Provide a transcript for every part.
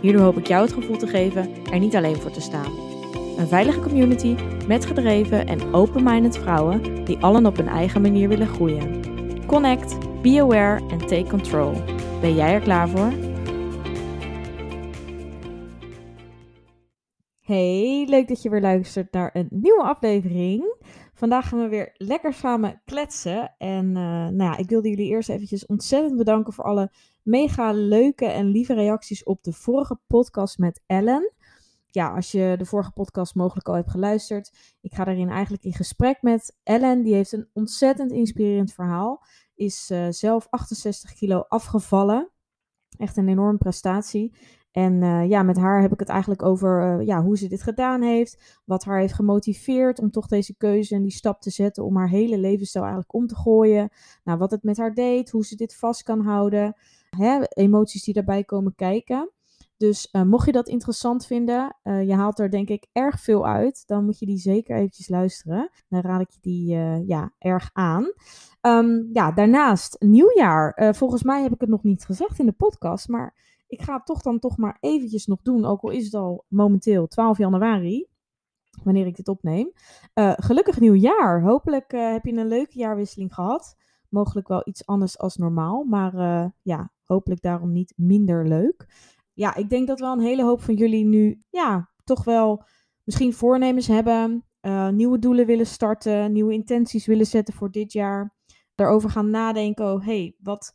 Hierdoor hoop ik jou het gevoel te geven er niet alleen voor te staan. Een veilige community met gedreven en open-minded vrouwen die allen op hun eigen manier willen groeien. Connect, be aware en take control. Ben jij er klaar voor? Hey, leuk dat je weer luistert naar een nieuwe aflevering. Vandaag gaan we weer lekker samen kletsen. En uh, nou ja, ik wilde jullie eerst eventjes ontzettend bedanken voor alle mega leuke en lieve reacties op de vorige podcast met Ellen. Ja, als je de vorige podcast mogelijk al hebt geluisterd, ik ga daarin eigenlijk in gesprek met Ellen. Die heeft een ontzettend inspirerend verhaal. Is uh, zelf 68 kilo afgevallen. Echt een enorme prestatie. En uh, ja, met haar heb ik het eigenlijk over uh, ja, hoe ze dit gedaan heeft. Wat haar heeft gemotiveerd om toch deze keuze en die stap te zetten om haar hele levensstijl eigenlijk om te gooien. Nou, wat het met haar deed, hoe ze dit vast kan houden. Hè, emoties die daarbij komen kijken. Dus uh, mocht je dat interessant vinden, je haalt er denk ik erg veel uit, dan moet je die zeker eventjes luisteren. Dan raad ik je die ja, erg aan. Um, ja, daarnaast, nieuwjaar. volgens mij heb ik het nog niet gezegd in de podcast, maar ik ga het toch dan toch maar eventjes nog doen, ook al is het al momenteel 12 januari, wanneer ik dit opneem. Uh, gelukkig nieuwjaar. Hopelijk uh, heb je een leuke jaarwisseling gehad. Mogelijk wel iets anders als normaal, maar uh, ja, hopelijk daarom niet minder leuk. Ja, ik denk dat wel een hele hoop van jullie nu, ja, toch wel misschien voornemens hebben, nieuwe doelen willen starten, nieuwe intenties willen zetten voor dit jaar. Daarover gaan nadenken, oh hey, wat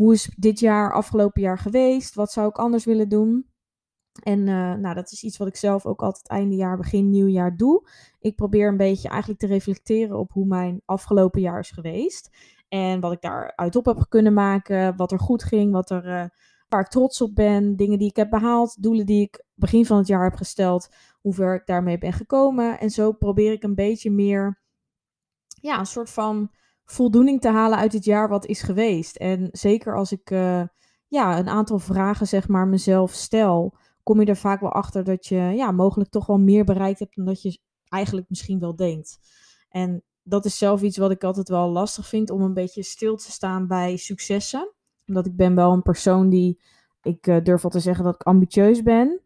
hoe is dit jaar, afgelopen jaar geweest? Wat zou ik anders willen doen? En uh, nou, dat is iets wat ik zelf ook altijd einde jaar, begin nieuwjaar doe. Ik probeer een beetje eigenlijk te reflecteren op hoe mijn afgelopen jaar is geweest. En wat ik daaruit op heb kunnen maken, wat er goed ging, wat er, uh, waar ik trots op ben, dingen die ik heb behaald, doelen die ik begin van het jaar heb gesteld, hoe ver ik daarmee ben gekomen. En zo probeer ik een beetje meer, ja, een soort van voldoening te halen uit het jaar wat is geweest. En zeker als ik uh, ja, een aantal vragen zeg maar mezelf stel, kom je er vaak wel achter dat je ja, mogelijk toch wel meer bereikt hebt dan dat je eigenlijk misschien wel denkt. En dat is zelf iets wat ik altijd wel lastig vind om een beetje stil te staan bij successen. Omdat ik ben wel een persoon die, ik uh, durf wel te zeggen dat ik ambitieus ben.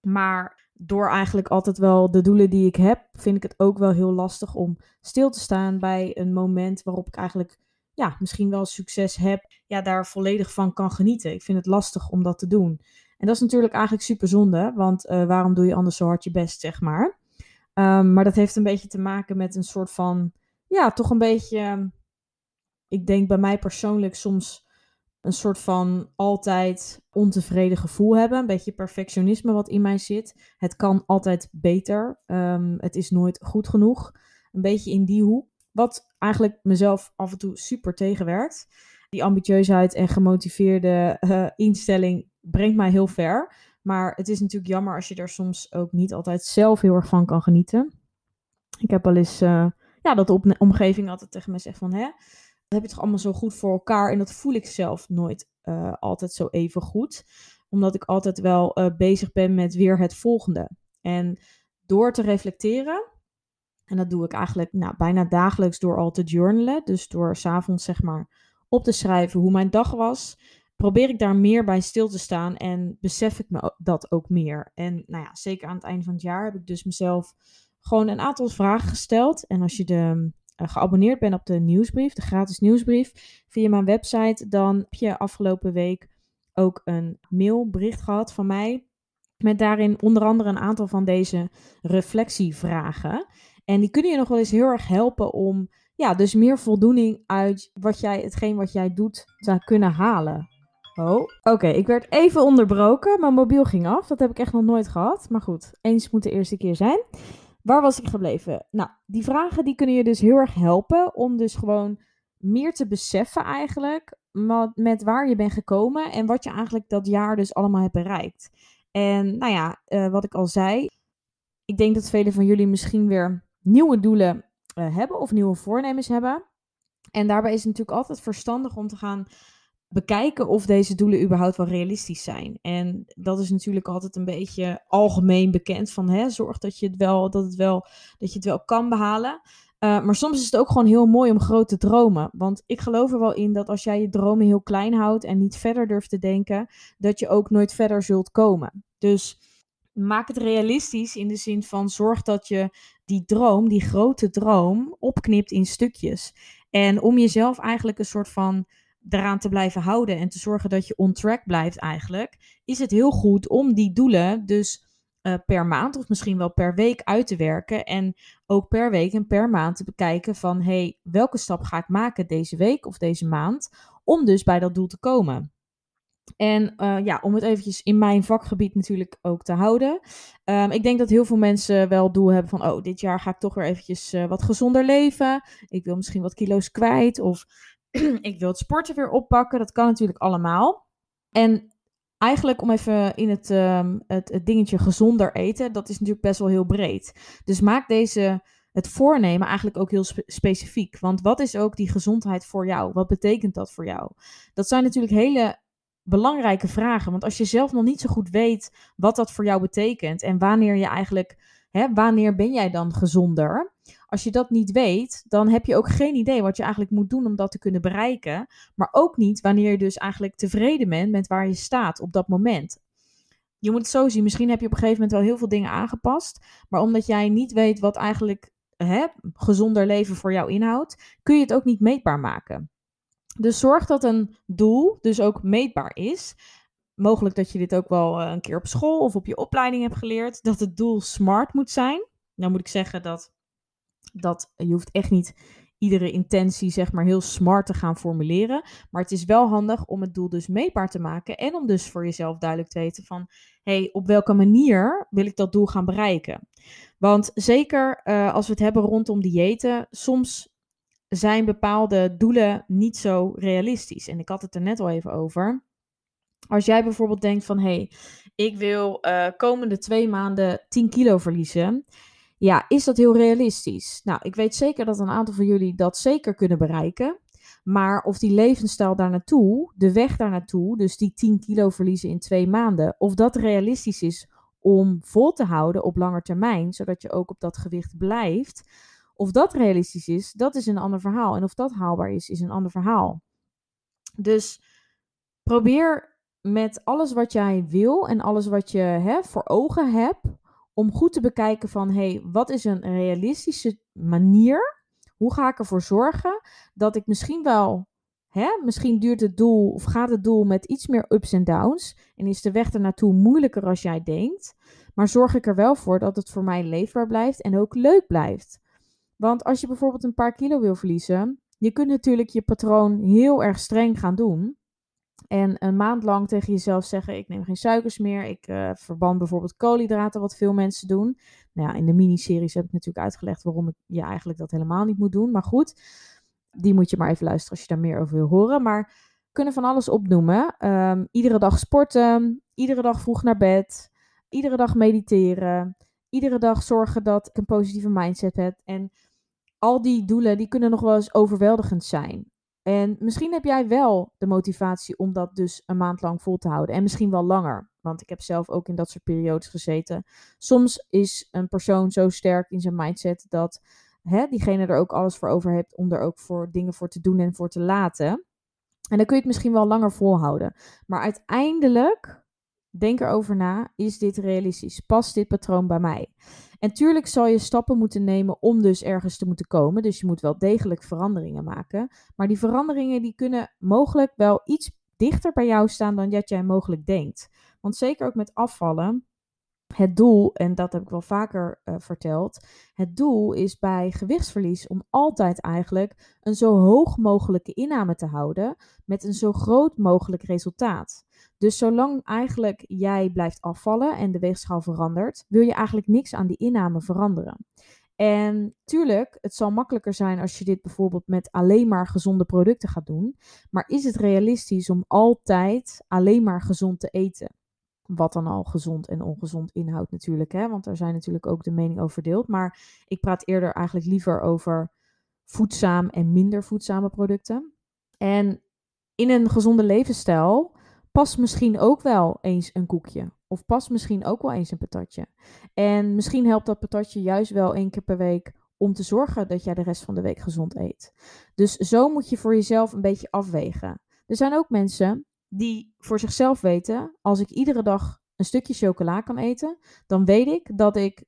Maar door eigenlijk altijd wel de doelen die ik heb, vind ik het ook wel heel lastig om stil te staan bij een moment waarop ik eigenlijk ja, misschien wel succes heb, ja, daar volledig van kan genieten. Ik vind het lastig om dat te doen. En dat is natuurlijk eigenlijk super zonde, want uh, waarom doe je anders zo hard je best, zeg maar. Um, maar dat heeft een beetje te maken met een soort van, ja, toch een beetje, ik denk bij mij persoonlijk soms een soort van altijd ontevreden gevoel hebben. Een beetje perfectionisme wat in mij zit. Het kan altijd beter. Um, het is nooit goed genoeg. Een beetje in die hoek. Wat eigenlijk mezelf af en toe super tegenwerkt. Die ambitieusheid en gemotiveerde uh, instelling brengt mij heel ver. Maar het is natuurlijk jammer als je er soms ook niet altijd zelf heel erg van kan genieten. Ik heb wel eens, uh, ja, dat de omgeving altijd tegen me zegt van, hè, heb je toch allemaal zo goed voor elkaar. En dat voel ik zelf nooit uh, altijd zo even goed. Omdat ik altijd wel uh, bezig ben met weer het volgende. En door te reflecteren, en dat doe ik eigenlijk nou, bijna dagelijks door al te journalen. Dus door s'avonds zeg maar op te schrijven hoe mijn dag was. Probeer ik daar meer bij stil te staan en besef ik me dat ook meer. En nou ja, zeker aan het einde van het jaar heb ik dus mezelf gewoon een aantal vragen gesteld. En als je de geabonneerd bent op de nieuwsbrief, de gratis nieuwsbrief, via mijn website, dan heb je afgelopen week ook een mailbericht gehad van mij. Met daarin onder andere een aantal van deze reflectievragen. En die kunnen je nog wel eens heel erg helpen om ja, dus meer voldoening uit wat jij, hetgeen wat jij doet te kunnen halen. Oh, oké. Ik werd even onderbroken. Mijn mobiel ging af. Dat heb ik echt nog nooit gehad. Maar goed, eens moet de eerste keer zijn. Waar was ik gebleven? Nou, die vragen die kunnen je dus heel erg helpen om dus gewoon meer te beseffen eigenlijk met waar je bent gekomen en wat je eigenlijk dat jaar dus allemaal hebt bereikt. En nou ja, uh, wat ik al zei, ik denk dat velen van jullie misschien weer nieuwe doelen uh, hebben of nieuwe voornemens hebben. En daarbij is het natuurlijk altijd verstandig om te gaan bekijken of deze doelen überhaupt wel realistisch zijn. En dat is natuurlijk altijd een beetje algemeen bekend van hè, zorg dat je het wel, dat het wel, dat je het wel kan behalen. Uh, maar soms is het ook gewoon heel mooi om groot te dromen. Want ik geloof er wel in dat als jij je dromen heel klein houdt en niet verder durft te denken, dat je ook nooit verder zult komen. Dus maak het realistisch in de zin van zorg dat je die droom, die grote droom, opknipt in stukjes. En om jezelf eigenlijk een soort van eraan te blijven houden en te zorgen dat je on track blijft eigenlijk, is het heel goed om die doelen dus uh, per maand of misschien wel per week uit te werken. En ook per week en per maand te bekijken van hey, welke stap ga ik maken deze week of deze maand om dus bij dat doel te komen. En uh, ja, om het eventjes in mijn vakgebied natuurlijk ook te houden. Um, ik denk dat heel veel mensen wel doel hebben van, oh, dit jaar ga ik toch weer eventjes uh, wat gezonder leven. Ik wil misschien wat kilo's kwijt of ik wil het sporten weer oppakken. Dat kan natuurlijk allemaal. En eigenlijk om even in het, um, het, het, dingetje gezonder eten, dat is natuurlijk best wel heel breed. Dus maak deze, het voornemen eigenlijk ook heel spe specifiek. Want wat is ook die gezondheid voor jou? Wat betekent dat voor jou? Dat zijn natuurlijk hele belangrijke vragen. Want als je zelf nog niet zo goed weet wat dat voor jou betekent en wanneer je eigenlijk, hè, wanneer ben jij dan gezonder? Als je dat niet weet, dan heb je ook geen idee wat je eigenlijk moet doen om dat te kunnen bereiken. Maar ook niet wanneer je dus eigenlijk tevreden bent met waar je staat op dat moment. Je moet het zo zien, misschien heb je op een gegeven moment wel heel veel dingen aangepast. Maar omdat jij niet weet wat eigenlijk hè, gezonder leven voor jou inhoudt, kun je het ook niet meetbaar maken. Dus zorg dat een doel dus ook meetbaar is. Mogelijk dat je dit ook wel eh, een keer op school of op je opleiding hebt geleerd. Dat het doel smart moet zijn. Nou moet ik zeggen dat dat je hoeft echt niet iedere intentie zeg maar heel smart te gaan formuleren. Maar het is wel handig om het doel dus meetbaar te maken. En om dus voor jezelf duidelijk te weten van... hey, op welke manier wil ik dat doel gaan bereiken? Want zeker uh, als we het hebben rondom diëten... soms zijn bepaalde doelen niet zo realistisch. En ik had het er net al even over. Als jij bijvoorbeeld denkt van... hey, ik wil uh, komende twee maanden 10 kilo verliezen... Ja, is dat heel realistisch? Nou, ik weet zeker dat een aantal van jullie dat zeker kunnen bereiken. Maar of die levensstijl daar naartoe, de weg daar naartoe, dus die 10 kilo verliezen in twee maanden, of dat realistisch is om vol te houden op lange termijn, zodat je ook op dat gewicht blijft. Of dat realistisch is, dat is een ander verhaal. En of dat haalbaar is, is een ander verhaal. Dus probeer met alles wat jij wil en alles wat je hè, voor ogen hebt, om goed te bekijken van hey, wat is een realistische manier? Hoe ga ik ervoor zorgen dat ik misschien wel, hè, misschien duurt het doel of gaat het doel met iets meer ups en downs en is de weg ernaartoe moeilijker als jij denkt, maar zorg ik er wel voor dat het voor mij leefbaar blijft en ook leuk blijft. Want als je bijvoorbeeld een paar kilo wil verliezen, je kunt natuurlijk je patroon heel erg streng gaan doen. En een maand lang tegen jezelf zeggen: Ik neem geen suikers meer. Ik uh, bijvoorbeeld koolhydraten, wat veel mensen doen. Nou ja, in de miniseries heb ik natuurlijk uitgelegd waarom je eigenlijk dat helemaal niet moet doen. Maar goed, die moet je maar even luisteren als je daar meer over wil horen. Maar kunnen van alles opnoemen. Um, iedere dag sporten, iedere dag vroeg naar bed, iedere dag mediteren, iedere dag zorgen dat ik een positieve mindset heb. En al die doelen die kunnen nog wel eens overweldigend zijn. En misschien heb jij wel de motivatie om dat dus een maand lang vol te houden. En misschien wel langer. Want ik heb zelf ook in dat soort periodes gezeten. Soms is een persoon zo sterk in zijn mindset dat hè, diegene er ook alles voor over heeft om er ook voor dingen voor te doen en voor te laten. En dan kun je het misschien wel langer volhouden. Maar uiteindelijk, denk erover na, is dit realistisch? Past dit patroon bij mij? En tuurlijk zal je stappen moeten nemen om dus ergens te moeten komen. Dus je moet wel degelijk veranderingen maken. Maar die veranderingen die kunnen mogelijk wel iets dichter bij jou staan dan dat jij mogelijk denkt. Want zeker ook met afvallen, het doel, en dat heb ik wel vaker uh, verteld, het doel is bij gewichtsverlies om altijd eigenlijk een zo hoog mogelijke inname te houden met een zo groot mogelijk resultaat. Dus zolang eigenlijk jij blijft afvallen en de weegschaal verandert, wil je eigenlijk niks aan die inname veranderen. En tuurlijk, het zal makkelijker zijn als je dit bijvoorbeeld met alleen maar gezonde producten gaat doen. Maar is het realistisch om altijd alleen maar gezond te eten? wat dan al gezond en ongezond inhoudt natuurlijk. Hè? Want daar zijn natuurlijk ook de meningen over verdeeld. Maar ik praat eerder eigenlijk liever over voedzaam en minder voedzame producten. En in een gezonde levensstijl past misschien ook wel eens een koekje. Of past misschien ook wel eens een patatje. En misschien helpt dat patatje juist wel één keer per week om te zorgen dat jij de rest van de week gezond eet. Dus zo moet je voor jezelf een beetje afwegen. Er zijn ook mensen die voor zichzelf weten: als ik iedere dag een stukje chocola kan eten, dan weet ik dat ik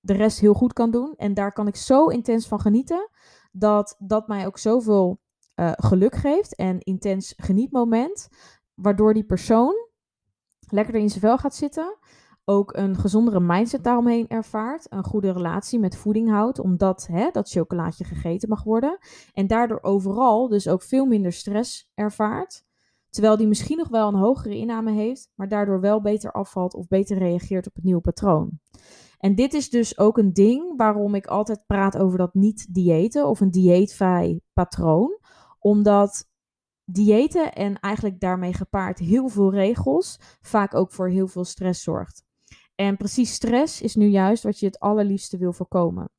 de rest heel goed kan doen. En daar kan ik zo intens van genieten dat dat mij ook zoveel uh, geluk geeft en intens genietmoment, waardoor die persoon lekkerder in zijn vel gaat zitten, ook een gezondere mindset daaromheen ervaart, een goede relatie met voeding houdt, omdat hè, dat chocolaatje gegeten mag worden, en daardoor overal dus ook veel minder stress ervaart, terwijl die misschien nog wel een hogere inname heeft, maar daardoor wel beter afvalt of beter reageert op het nieuwe patroon. En dit is dus ook een ding waarom ik altijd praat over dat niet diëten of een dieetvrij patroon omdat diëten en eigenlijk daarmee gepaard heel veel regels vaak ook voor heel veel stress zorgt. En precies stress is nu juist wat je het allerliefste wil voorkomen.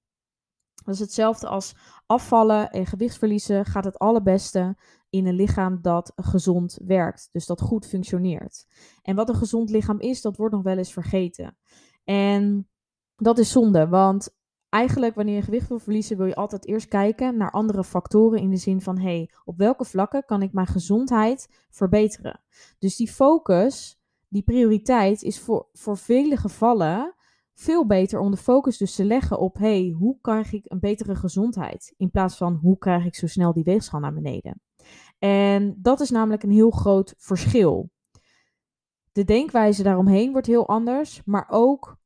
Dat is hetzelfde als afvallen en gewichtsverliezen gaat het allerbeste in een lichaam dat gezond werkt, dus dat goed functioneert. En wat een gezond lichaam is, dat wordt nog wel eens vergeten. En dat is zonde, want eigenlijk wanneer je gewicht wil verliezen, wil je altijd eerst kijken naar andere factoren in de zin van, hey, op welke vlakken kan ik mijn gezondheid verbeteren? Dus die focus, die prioriteit is voor, voor vele gevallen veel beter om de focus dus te leggen op, hey, hoe krijg ik een betere gezondheid? In plaats van, hoe krijg ik zo snel die weegschaal naar beneden? En dat is namelijk een heel groot verschil. De denkwijze daaromheen wordt heel anders, maar ook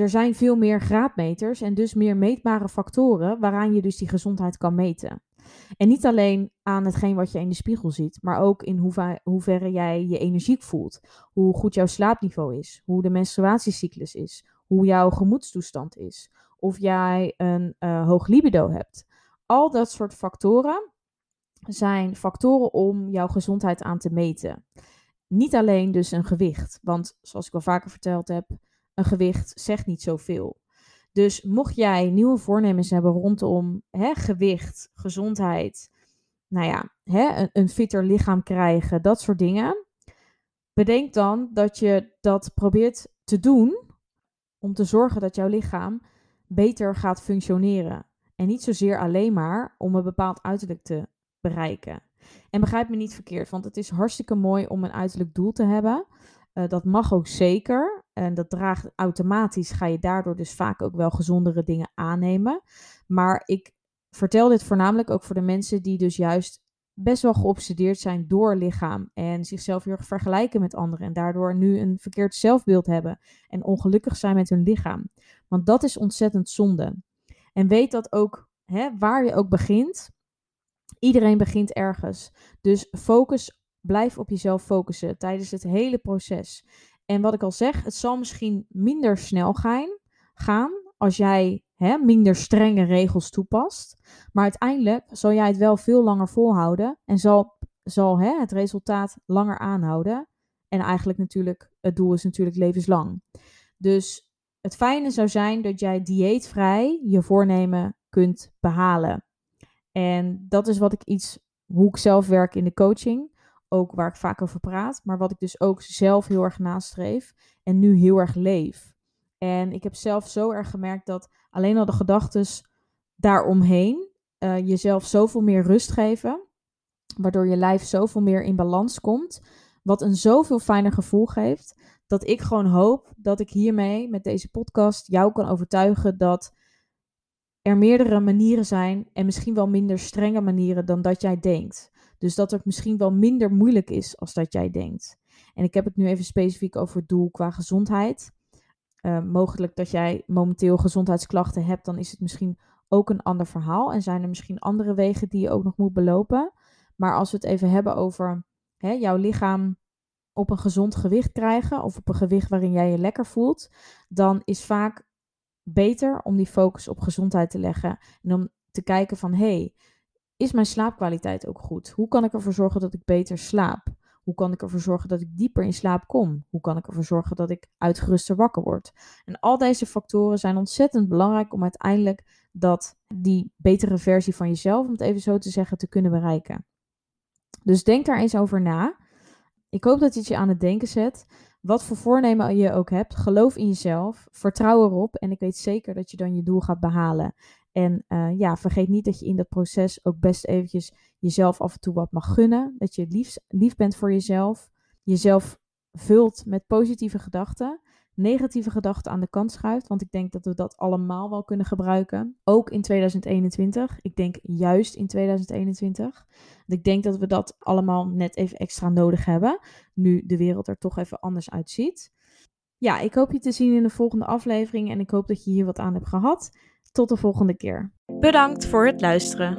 er zijn veel meer graadmeters en dus meer meetbare factoren waaraan je dus die gezondheid kan meten. En niet alleen aan hetgeen wat je in de spiegel ziet, maar ook in hoever, hoeverre jij je energiek voelt, hoe goed jouw slaapniveau is, hoe de menstruatiecyclus is, hoe jouw gemoedstoestand is, of jij een uh, hoog libido hebt. Al dat soort factoren zijn factoren om jouw gezondheid aan te meten. Niet alleen dus een gewicht, want zoals ik al vaker verteld heb, een gewicht zegt niet zoveel. Dus mocht jij nieuwe voornemens hebben rondom hè, gewicht, gezondheid, nou ja, hè, een, fitter lichaam krijgen, dat soort dingen. Bedenk dan dat je dat probeert te doen om te zorgen dat jouw lichaam beter gaat functioneren. En niet zozeer alleen maar om een bepaald uiterlijk te bereiken. En begrijp me niet verkeerd, want het is hartstikke mooi om een uiterlijk doel te hebben. Uh, dat mag ook zeker. En dat draagt automatisch, ga je daardoor dus vaak ook wel gezondere dingen aannemen. Maar ik vertel dit voornamelijk ook voor de mensen die dus juist best wel geobsedeerd zijn door lichaam en zichzelf heel erg vergelijken met anderen en daardoor nu een verkeerd zelfbeeld hebben en ongelukkig zijn met hun lichaam. Want dat is ontzettend zonde. En weet dat ook hè, waar je ook begint, iedereen begint ergens. Dus focus, blijf op jezelf focussen tijdens het hele proces. En wat ik al zeg, het zal misschien minder snel gaan, gaan als jij hè, minder strenge regels toepast. Maar uiteindelijk zal jij het wel veel langer volhouden en zal, zal hè, het resultaat langer aanhouden. En eigenlijk natuurlijk, het doel is natuurlijk levenslang. Dus het fijne zou zijn dat jij dieetvrij je voornemen kunt behalen. En dat is wat ik iets, hoe ik zelf werk in de coaching ook waar ik vaak over praat, maar wat ik dus ook zelf heel erg nastreef en nu heel erg leef. En ik heb zelf zo erg gemerkt dat alleen al de gedachten daaromheen uh, jezelf zoveel meer rust geven, waardoor je lijf zoveel meer in balans komt, wat een zoveel fijner gevoel geeft, dat ik gewoon hoop dat ik hiermee met deze podcast jou kan overtuigen dat er meerdere manieren zijn en misschien wel minder strenge manieren dan dat jij denkt. Dus dat het misschien wel minder moeilijk is als dat jij denkt. En ik heb het nu even specifiek over het doel qua gezondheid. Uh, mogelijk dat jij momenteel gezondheidsklachten hebt, dan is het misschien ook een ander verhaal. En zijn er misschien andere wegen die je ook nog moet belopen. Maar als we het even hebben over hè, jouw lichaam op een gezond gewicht krijgen, of op een gewicht waarin jij je lekker voelt, dan is vaak beter om die focus op gezondheid te leggen. En om te kijken van hé, hey, is mijn slaapkwaliteit ook goed? Hoe kan ik ervoor zorgen dat ik beter slaap? Hoe kan ik ervoor zorgen dat ik dieper in slaap kom? Hoe kan ik ervoor zorgen dat ik uitgeruster wakker word? En al deze factoren zijn ontzettend belangrijk om uiteindelijk dat die betere versie van jezelf, om het even zo te zeggen, te kunnen bereiken. Dus denk daar eens over na. Ik hoop dat dit je aan het denken zet. Wat voor voornemen je ook hebt, geloof in jezelf, vertrouw erop en ik weet zeker dat je dan je doel gaat behalen. En uh, ja, vergeet niet dat je in dat proces ook best eventjes jezelf af en toe wat mag gunnen. Dat je lief, lief bent voor jezelf. Jezelf vult met positieve gedachten. Negatieve gedachten aan de kant schuift. Want ik denk dat we dat allemaal wel kunnen gebruiken. Ook in 2021. Ik denk juist in 2021. Want ik denk dat we dat allemaal net even extra nodig hebben. Nu de wereld er toch even anders uitziet. Ja, ik hoop je te zien in de volgende aflevering. En ik hoop dat je hier wat aan hebt gehad. Tot de volgende keer. Bedankt voor het luisteren.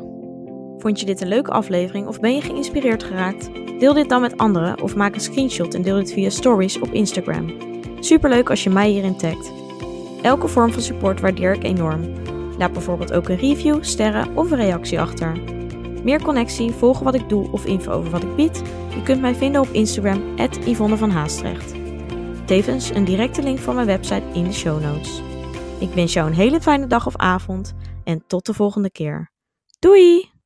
Vond je dit een leuke aflevering of ben je geïnspireerd geraakt? Deel dit dan met anderen of maak een screenshot en deel dit via stories op Instagram. Superleuk als je mij hierin tagt. Elke vorm van support waardeer ik enorm. Laat bijvoorbeeld ook een review, sterren of een reactie achter. Meer connectie, volgen wat ik doe of info over wat ik bied? Je kunt mij vinden op Instagram, Yvonne van Haastrecht. Tevens een directe link van mijn website in de show notes. Ik wens jou een hele fijne dag of avond en tot de volgende keer. Doei!